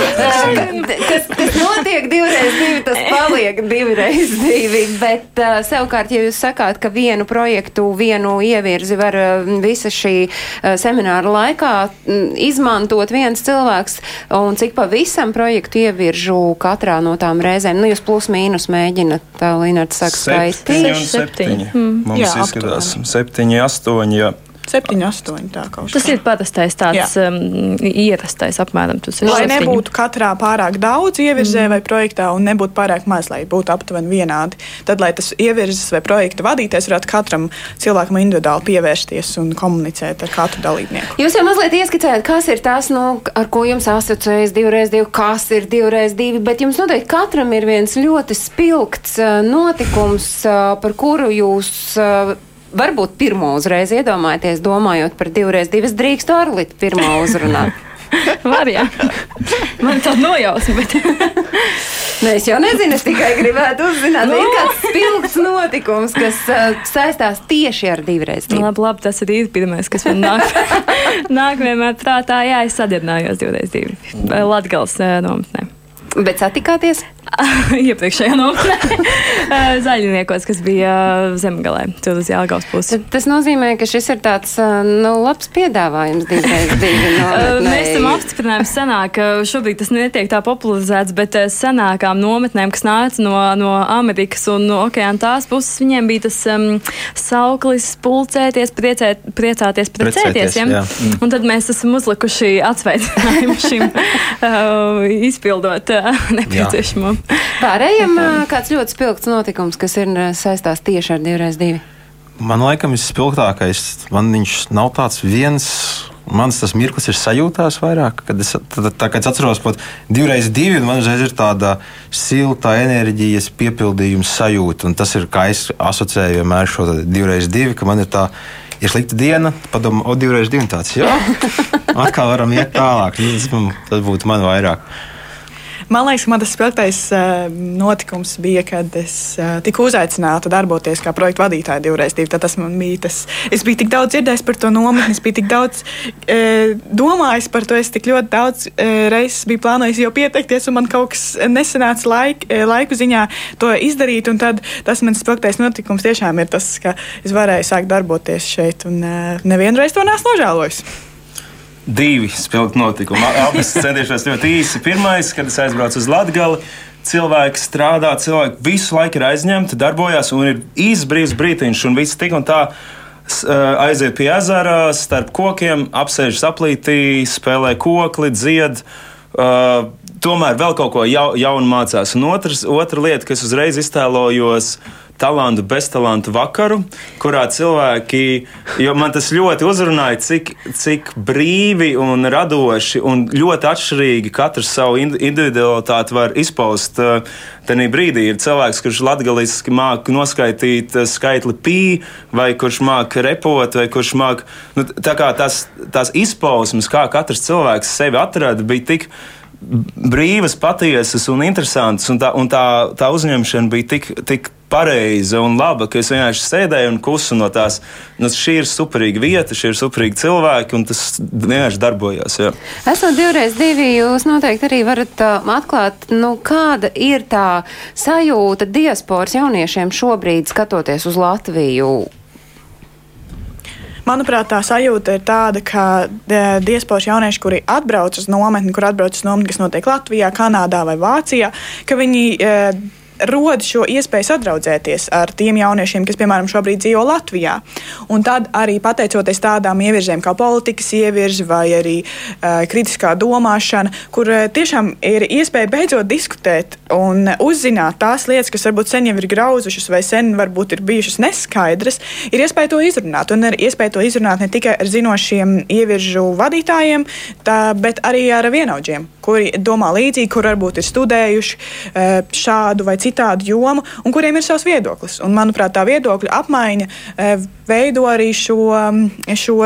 Kas, kas notiek divreiz divi, tas paliek divreiz divi. Bet uh, savukārt, ja jūs sakāt, ka vienu projektu, vienu ievirzi var uh, visa šī uh, semināra laikā mm, izmantot viens cilvēks, un cik pavisam projektu ieviržu katrā no tām reizēm, nu jūs plus mīnus mēģinat, tā Linards saka, skaitīt. Septiņi Septiņi. septiņi. Mums Jā, izskatās septiņi, astoņi. Jā. 7, 8. Tā kaut Tas ir parastais tāds um, ierastais apmēram. Lai nebūtu katrā pārāk daudz ievirzē vai projektā, un nebūtu pārāk maz, lai būtu aptuveni vienādi. Tad, lai tas ievirzes vai projekta vadītājs varētu katram cilvēkam individuāli pievērsties un komunicēt ar katru dalībnieku. Jūs jau mazliet ieskicējāt, kas ir tas, nu, ar ko jums asociējas divreiz divi, kas ir divreiz divi, bet jums noteikti katram ir viens ļoti spilgts uh, notikums, uh, par kuru jūs. Uh, Varbūt pirmo uzreiz iedomājaties, domājot par divreiz divas drīkstu Arlitu pirmo uzrunāt. (laughs) Var, jā. Man tā nojausma, bet Nē, es jau nezinu, es tikai gribētu uzzināt, vai ir kāds spilgts notikums, kas uh, saistās tieši ar divreiz divu. labi, labi, tas ir pirmais, kas man nāk, (laughs) nāk vienmēr prātā. Jā, es sadarbojos divreiz divi Latvijas nometnē. Bet satikāties? (laughs) Iepriekšējā nometnē (laughs) zaļniekos, kas bija zemgalē, tur uz Jālgaus pusi. Tad Tas nozīmē, ka šis ir tāds uh, nu, labs piedāvājums divreiz divi. (laughs) Mēs esam apstiprinājuši senāk, ka šobrīd tas netiek tā popularizēts, bet senākām nometnēm, kas nāca no, no Amerikas un no okeāna tās puses, viņiem bija tas um, sauklis pulcēties, priecēt, priecāties, precēties. Ja? Mm. Un tad mēs esam uzlikuši atsveicinājumu šim uh, izpildot (laughs) nepieciešamo. Pārējiem kāds ļoti spilgts notikums, kas ir saistās tieši ar divreiz divi. Man laikam vispilgtākais, man viņš nav tāds viens. Mans tas mirklis ir sajūtās vairāk, kad es, tā, tā, kad es atceros pat divreiz divi, un man uzreiz ir tāda silta enerģijas piepildījuma sajūta. Un tas ir kā es asociēju vienmēr šo divreiz divi, ka man ir tā ja slikta diena, padomā, o, divreiz divi tāds. Jā, (laughs) atkal varam iet tālāk. Tas, man- tas būtu man vairāk. Man liekas, man tas spilgtais uh, notikums bija, kad es uh, tiku uzaicināta darboties kā projekta vadītāja divreiz. Tad Tas man bija tas. Es biju tik daudz dzirdējis par to nometni, es biju tik daudz uh, domājis par to. Es tik ļoti daudz uh, reizes biju plānojis jau pieteikties, un man kaut kas nesanāca laik, uh, laiku ziņā to izdarīt. Tad tas mans spilgtais notikums tiešām ir tas, ka es varēju sākt darboties šeit, un uh, nevienreiz to neesmu nožēlojis. Divi spilgti notikumi. Abas centīšos ļoti īsi. Pirmais, kad es aizbraucu uz Latviju. Cilvēki strādā, cilvēki visu laiku ir aizņemti, darbojas, un ir īsts brīvs brīdiņš, un viss tik un tā aiziet pie ezera, starp kokiem, apsēžas aplītī, spēlē kokli, dzied. Uh, tomēr vēl kaut ko jau, jaunu mācās. Un otrs, otra lieta, kas uzreiz iztēlojos, talantu, beztalantu vakaru, kurā cilvēki, jo man tas ļoti uzrunāja, cik, cik brīvi un radoši un ļoti atšķirīgi katrs savu ind- individualitāti var izpaust. Tajā brīdī ir cilvēks, kurš latviešu māca noskaidrot uh, skaitli pī, vai kurš māca repot, vai kurš māca. Nu, tā kā tās, tās izpausmes, kā katrs cilvēks sevi atrada, bija tik brīvas, patiesas un interesantas, un tā, un tā, tā uzņemšana bija tik, tik pareiza un laba, ka es vienkārši sēdēju un kusu no tās. Nu, šī ir superīga vieta, šie ir superīgi cilvēki, un tas vienkārši darbojās. Jā. Esot divreiz divi, jūs noteikti arī varat uh, atklāt, nu, kāda ir tā sajūta diasporas jauniešiem šobrīd skatoties uz Latviju. Manuprāt, tā sajūta ir tāda, ka e, diasporas jaunieši, kuri atbrauc uz nometni, kur atbrauc uz nometni, kas notiek Latvijā, Kanādā vai Vācijā, ka viņi e, rod šo iespēju sadraudzēties ar tiem jauniešiem, kas, piemēram, šobrīd dzīvo Latvijā. Un tad arī pateicoties tādām ievirzēm kā politikas ievirzi vai arī uh, kritiskā domāšana, kur uh, tiešām ir iespēja beidzot diskutēt un uzzināt tās lietas, kas varbūt sen jau ir grauzušas vai sen varbūt ir bijušas neskaidras, ir iespēja to izrunāt. Un ir iespēja to izrunāt ne tikai ar zinošiem ieviržu vadītājiem, tā, bet arī ar vienaudžiem, kuri domā līdzīgi, kur varbūt ir studējuši uh, šādu vai citādu jomu, un kuriem ir savs viedoklis. Un, manuprāt, tā viedokļa apmaiņa uh, veido arī šo, šo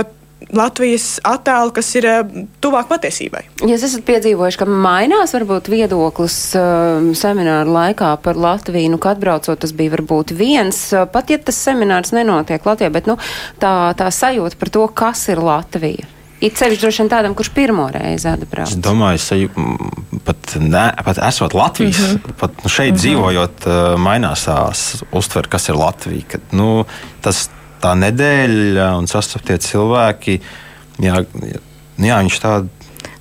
Latvijas attēlu, kas ir uh, tuvāk patiesībai. Jūs esat piedzīvojuši, ka mainās varbūt viedoklis uh, semināra laikā par Latviju, nu, kad atbraucot, tas bija varbūt viens, pat ja tas seminārs nenotiek Latvijā, bet, nu, tā, tā sajūta par to, kas ir Latvija. Ir sevišķi droši vien tādam, kurš pirmo reizi atbrauc. Es domāju, ka pat, ne, pat esot Latvijas, mm -hmm. pat nu, šeit mm -hmm. dzīvojot, uh, mainās tās uztvere, kas ir Latvija. Kad, nu, tas, tā nedēļa un sastaptie cilvēki, jā, jā viņš tādu.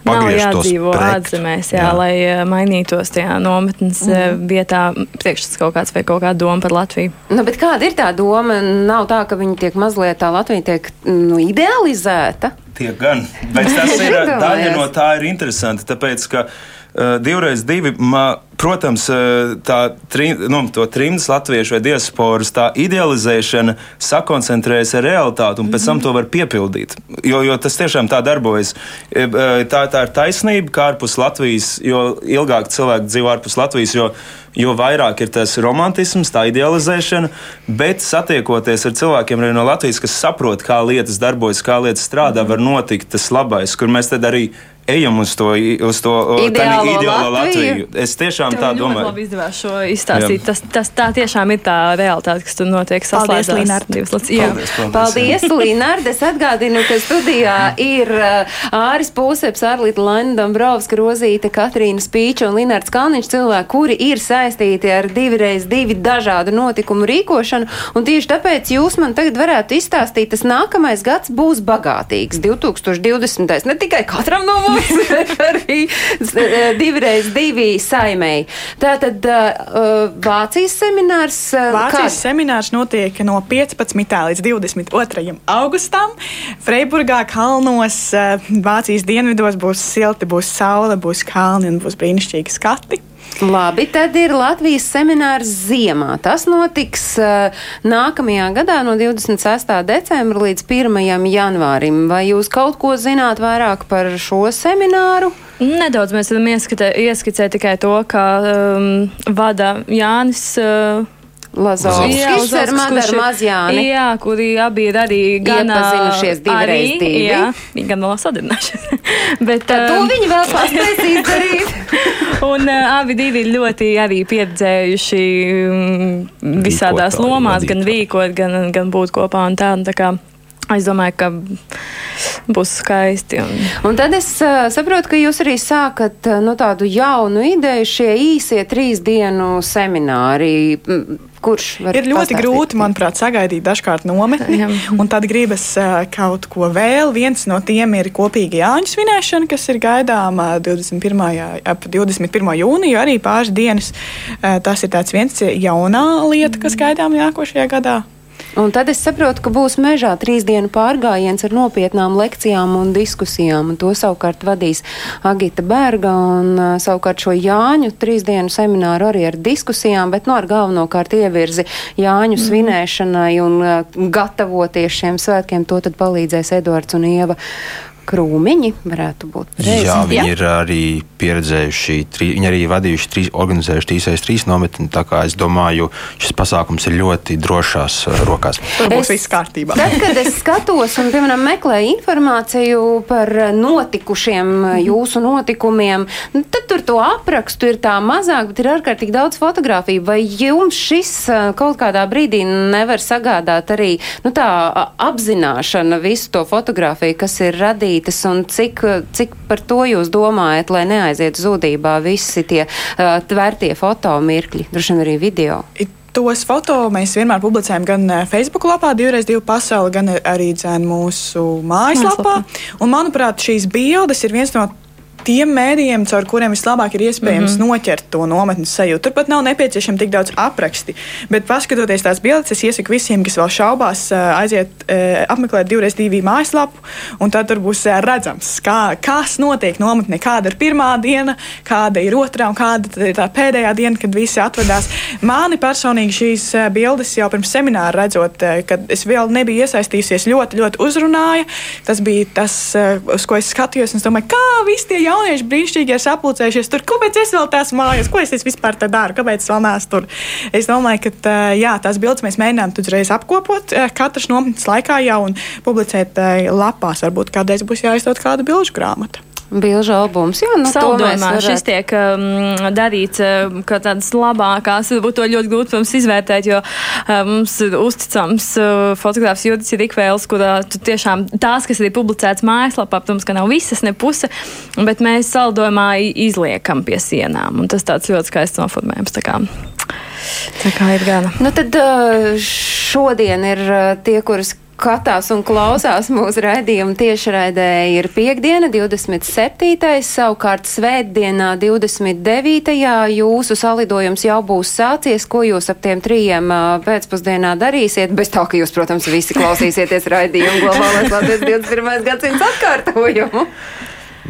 Nav jādzīvo sprekt. ārzemēs, jā, jā. Lai eh, mainītos tajā nometnes mm. vietā, priekšstats kaut kāds vai kaut kāda doma par Latviju. Nu, bet kāda ir tā doma? Nav tā, ka viņi tiek mazliet tā Latvija tiek nu, idealizēta. Tiek gan. Bet tas (laughs) ir daļa no tā, ir interesanti. Tāpēc, ka divreiz divi, ma, protams, uh, tā tri, nu, trimdas latviešu vai diasporas tā idealizēšana sakoncentrējas ar realitāti un pēc tam to var piepildīt. Jo, jo tas tiešām tā darbojas. E, e, Tā, tā ir taisnība, ka ārpus Latvijas, jo ilgāk cilvēki dzīvo ārpus Latvijas, jo jo vairāk ir tas romantisms, tā idealizēšana, bet satiekoties ar cilvēkiem arī no Latvijas, kas saprot, kā lietas darbojas, kā lietas strādā, var notikt tas labais, kur mēs tad arī ejam uz to, uz to Ideālo ideālo Latviju. Latviju. Es tiešām Tev tā ļoti domāju. labi izdevās šo izstāstīt. Tas, tas tā tiešām ir tā realitāte, kas tur notiek. Paldies, saslēdzās Linārd. lietas. Jā. Paldies, paldies. Paldies, Līnārd! Es atgādinu, ka studijā ir uh, Āris Pūseps, Arlīta Laina Dombrovska, Rozīte, Katrīna Spīča un Linārds Kalniņš cilvēki, kuri ir saistīti ar divreiz divi dažādu notikumu rīkošanu. Un tieši tāpēc jūs man tagad varētu izstāstīt, tas nākamais gads būs bagātīgs. 2020. Ne tikai katram no mums, bet arī uh, divreiz divi saimēji. Tātad uh, Vācijas seminārs. Uh, Vācijas kāds? seminārs notiek no 15. līdz 22. augustam. Freiburgā, kalnos, eh, Vācijas dienvidos būs silti, būs saule, būs kalni un būs brīnišķīgi skati. Labi, tad ir Latvijas seminārs ziemā. Tas notiks uh, nākamajā gadā no 26. decembra līdz 1. janvārim. Vai jūs kaut ko zināt vairāk par šo semināru? Nedaudz mēs varam ieskicēt tikai to, ka um, vada Jānis. Uh, Lazovskis Jā, ar Madaru Mazjāni. Jā, kuri abi ir arī gan Iepazinušies divi reiz arī, divi. Jā, viņi gan vēl sadarbinājušies. (laughs) Bet, Tad to ā, viņi vēl paspēs izdarīt. (laughs) Un uh, abi divi ir ļoti arī pieredzējuši mm, visādās lomās, gan vadītāji. rīkot, gan, gan būt kopā. un Tā, un tā kā es domāju, ka būs skaisti. Un, Un tad es uh, saprotu, ka jūs arī sākat uh, no tādu jaunu ideju šie īsie trīs dienu semināri. Kurš var Ir ļoti pastāstīt? grūti, manuprāt, sagaidīt dažkārt nometni. Jā. Un tad gribas ā, kaut ko vēl. Viens no tiem ir kopīga Jāņu svinēšana, kas ir gaidāma 21. jā- ap 21. jūniju, arī pāris dienas. Tas ir tāds viens jaunā lieta, kas gaidām nākošajā gadā. Un tad es saprotu, ka būs mežā trīs dienu pārgājiens ar nopietnām lekcijām un diskusijām. Un to savukārt vadīs Agita Berga un savukārt šo Jāņu trīs dienu semināru arī ar diskusijām, bet no ar galvenokārt ievirzi Jāņu svinēšanai un gatavoties šiem svētkiem. To tad palīdzēs Edvards un Ieva. Krūmiņi varētu būt. pareizi. Jā, viņi ir arī pieredzējuši, trī, viņi arī vadījuši, trīs, organizējuši trīsais trīs nometni. Tā kā es domāju, šis pasākums ir ļoti drošās uh, rokās. Tur būs Es- viss kārtībā. Tad, kad es skatos un, piemēram, meklēju informāciju par notikušiem jūsu notikumiem, nu, tad tur to aprakstu ir tā mazāk, bet ir ārkārtīgi daudz fotografiju. Vai jums šis eh, kaut kādā brīdī nevar sagādāt arī nu, tā apzināšana visu to fotografiju, kas ir radītas, un cik, cik par to jūs domājat, lai neaiziet zudībā visi tie uh, tvērtie fotomirkļi, droši vien arī video? Tos foto mēs vienmēr publicējam gan Facebook lapā, divreiz divu pasauli, gan arī dzēn mūsu mājaslapā. Un, manuprāt, šīs bildes ir viens no tiem mēdījiem, caur kuriem vislabāk ir iespējams mm -hmm. noķert to nometnes sajūtu. Turpat nav nepieciešams tik daudz apraksti, bet paskatoties tās bildes, es iesaku visiem, kas vēl šaubās, aiziet apmeklēt divreiz divu mājaslapu, un tad tur būs redzams, kā, kas notiek nometnē, kāda ir pirmā diena, kāda ir otrā un kāda ir tā pēdējā diena, kad visi atvedās. Mani personīgi šīs bildes jau pirms semināra redzot, kad es vēl nebiju iesaistījusies, ļoti, ļoti uzrunāja. Tas bija tas, uz ko es skatījos, un es domāju, kā visi tie jaunieši brīnišķīgi ir sapulcējušies tur. Kāpēc es vēl tās mājās, ko es, es vispār te daru, kāpēc es vēl neesmu tur? Es domāju, ka tā, jā, tās bildes mēs mēģinām uzreiz apkopot katras nometnes laikā jau un publicēt lapās. Varbūt kādreiz būs jāizdod kāda bilžu grāmata. Bilžu albums, jā, nu, varētu. šis tiek um, darīts um, kā tādas labākās, varbūt to ļoti grūti mums izvērtēt, jo um, mums ir uzticams uh, fotogrāfs Judits Rikvēls, kurā tu tiešām tās, kas ir publicētas mājaslapā, protams, ka nav visas ne puse, bet mēs saldojumā i- izliekam pie sienām, un tas tāds ļoti skaists noformējums. Tā kā, tā kā ir gana. Nu, tad uh, šodien ir uh, tie, kurus skatās un klausās mūsu raidījumu tiešraidē, ir piekdiena, 27. savukārt svētdienā, 29. jūsu salidojums jau būs sācies. Ko jūs ap tiem trījiem pēcpusdienā darīsiet? Bez tā, ka jūs, protams, visi (laughs) klausīsieties raidījumu globālais Latvijas 21. gadsimts atkārtojumu.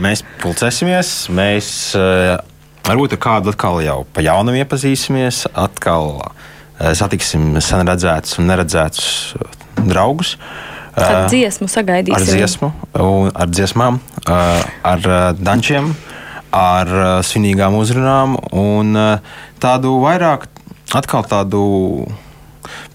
Mēs pulcēsimies, mēs varbūt ar kādu atkal jau pa jaunam iepazīsimies, atkal satiksim sen redzētus un neredzētus draugus. Ar dziesmu sagaidīsim. Ar dziesmu, ar dziesmām, ar dančiem, ar svinīgām uzrunām un tādu vairāk, atkal tādu.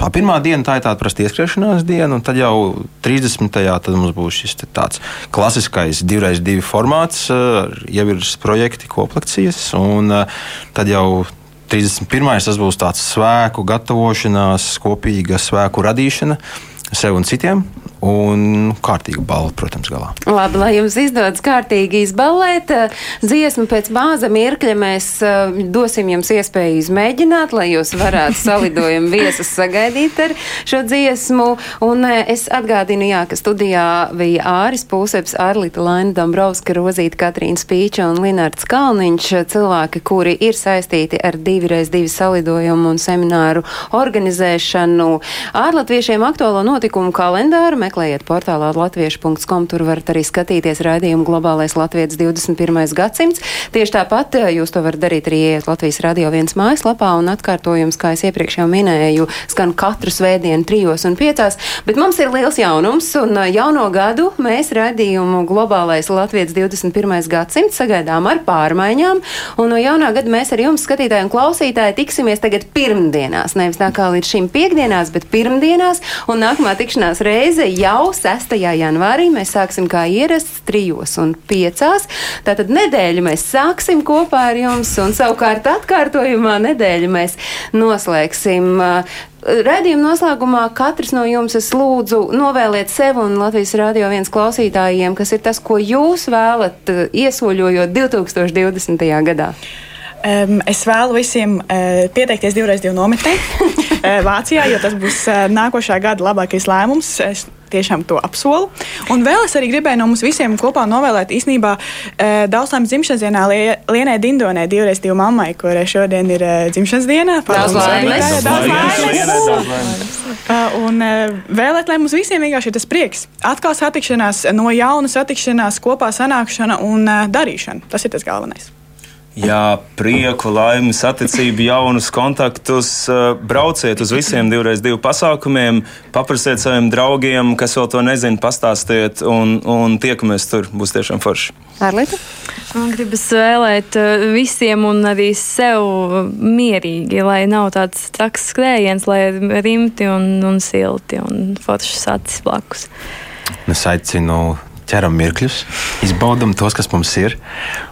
Tā pirmā diena tā ir tāda parasta ieskriešanās diena, un tad jau 30. tad mums būs šis tāds klasiskais divreiz divi formāts, eh, ievirzes projekti, koplekcijas, un tad jau 31. tas būs tāds svēku gatavošanās, kopīga svēku radīšana sev un citiem, un kārtīga balva, protams, galā. Labi, lai jums izdodas kārtīgi izballēt eh, dziesmu pēc bāza mirkļa, mēs uh, dosim jums iespēju izmēģināt, lai jūs varētu (laughs) salidojumu viesus sagaidīt ar šo dziesmu. Un uh, es atgādinu, jā, ka studijā bija Āris Pūseps, Arlita Laina Dombrovska, Rozīta Katrīna Spīča un Linārds Kalniņš, cilvēki, kuri ir saistīti ar divreiz divi salidojumu un semināru organizēšanu. Ārlatviešiem aktuālo notikumu kalendāru meklējiet portālā latviešu.com. Tur varat arī skatīties raidījumu Globālais Latvijas 21. gadsimts. Tieši tāpat eh, jūs to varat darīt arī ieiet Latvijas radio viens mājaslapā un atkārtojums, kā es iepriekš jau minēju, skan katru svētdienu trijos un piecās. Bet mums ir liels jaunums un eh, jauno gadu mēs raidījumu Globālais Latvijas 21. gadsimts sagaidām ar pārmaiņām. Un no jaunā gada mēs ar jums, skatītāji un klausītāji, tiksimies tagad pirmdienās. Nevis tā kā līdz šīm piekdienās, bet pirmdienās. Un nākamā tikšanās reize jau 6. janvārī. Mēs sāksim kā ierasts trijos un piecās. Tātad nedēļu mēs sāksim kopā ar jums, un savukārt atkārtojumā nedēļu mēs noslēgsim. Uh, Radījuma noslēgumā katrs no jums es lūdzu novēliet sev un Latvijas radio viens klausītājiem, kas ir tas, ko jūs vēlat uh, iesoļojot 2020. gadā. Um, es vēlu visiem uh, pieteikties divreiz divu nometnē uh, (laughs) Vācijā, jo tas būs uh, nākošā gada labākais lēmums. Es tiešām to apsolu. Un vēl es arī gribēju no mums visiem kopā novēlēt īstenībā uh, daudz laimes dzimšanas dienā Lie, Lienai Dindonē, divreiz divu mammai, kurai šodien ir uh, dzimšanas diena. Lienai, daudz laimes. Uh, un uh, vēlēt, lai mums visiem vienkārši ir tas prieks. Atkal satikšanās, no jauna satikšanās, kopā sanākšana un uh, darīšana. Tas ir tas galvenais. Jā, prieku, laimi, saticību, jaunus kontaktus. eh, Brauciet uz visiem divreiz divu pasākumiem, paprasiet saviem draugiem, kas vēl to nezina, pastāstiet, un, un tiekamies tur. Būs tiešām forši. Ārlīte? Man gribas vēlēt eh, visiem un arī sev mierīgi, lai nav tāds traks skrējiens, lai ir rimti un, un silti un foršs acis blakus. Es aicinu ķeram mirkļus, izbaudam tos, kas mums ir,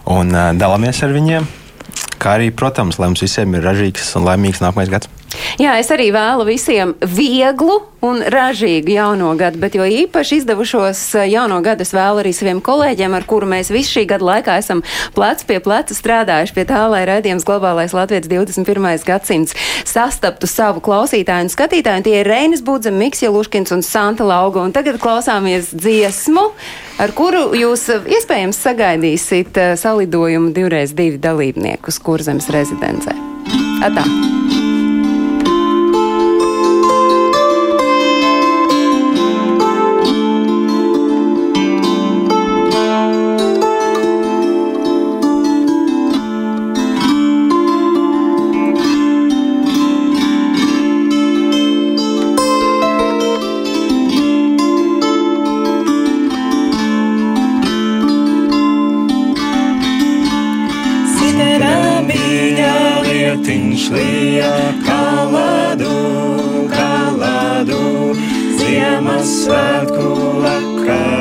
un dalāmies ar viņiem. Kā arī, protams, lai mums visiem ir ražīgs un laimīgs nākamais gads. Jā, es arī vēlu visiem vieglu un ražīgu jauno gadu, bet jo īpaši izdevušos eh, jauno gadu es vēlu arī saviem kolēģiem, ar kuru mēs visu šī gada laikā esam plec pie pleca strādājuši pie tā, lai redzējums globālais Latvijas 21. gadsimts sastaptu savu klausītāju un skatītāju. Un tie ir Reinis Budze, Miks Jeluškins un Santa Lauga. Un tagad klausāmies dziesmu, ar kuru jūs eh, iespējams sagaidīsiet eh, salidojumu divreiz divi dalībniekus kurzemes rezidencē. Atā! Ziemassvētku vakarā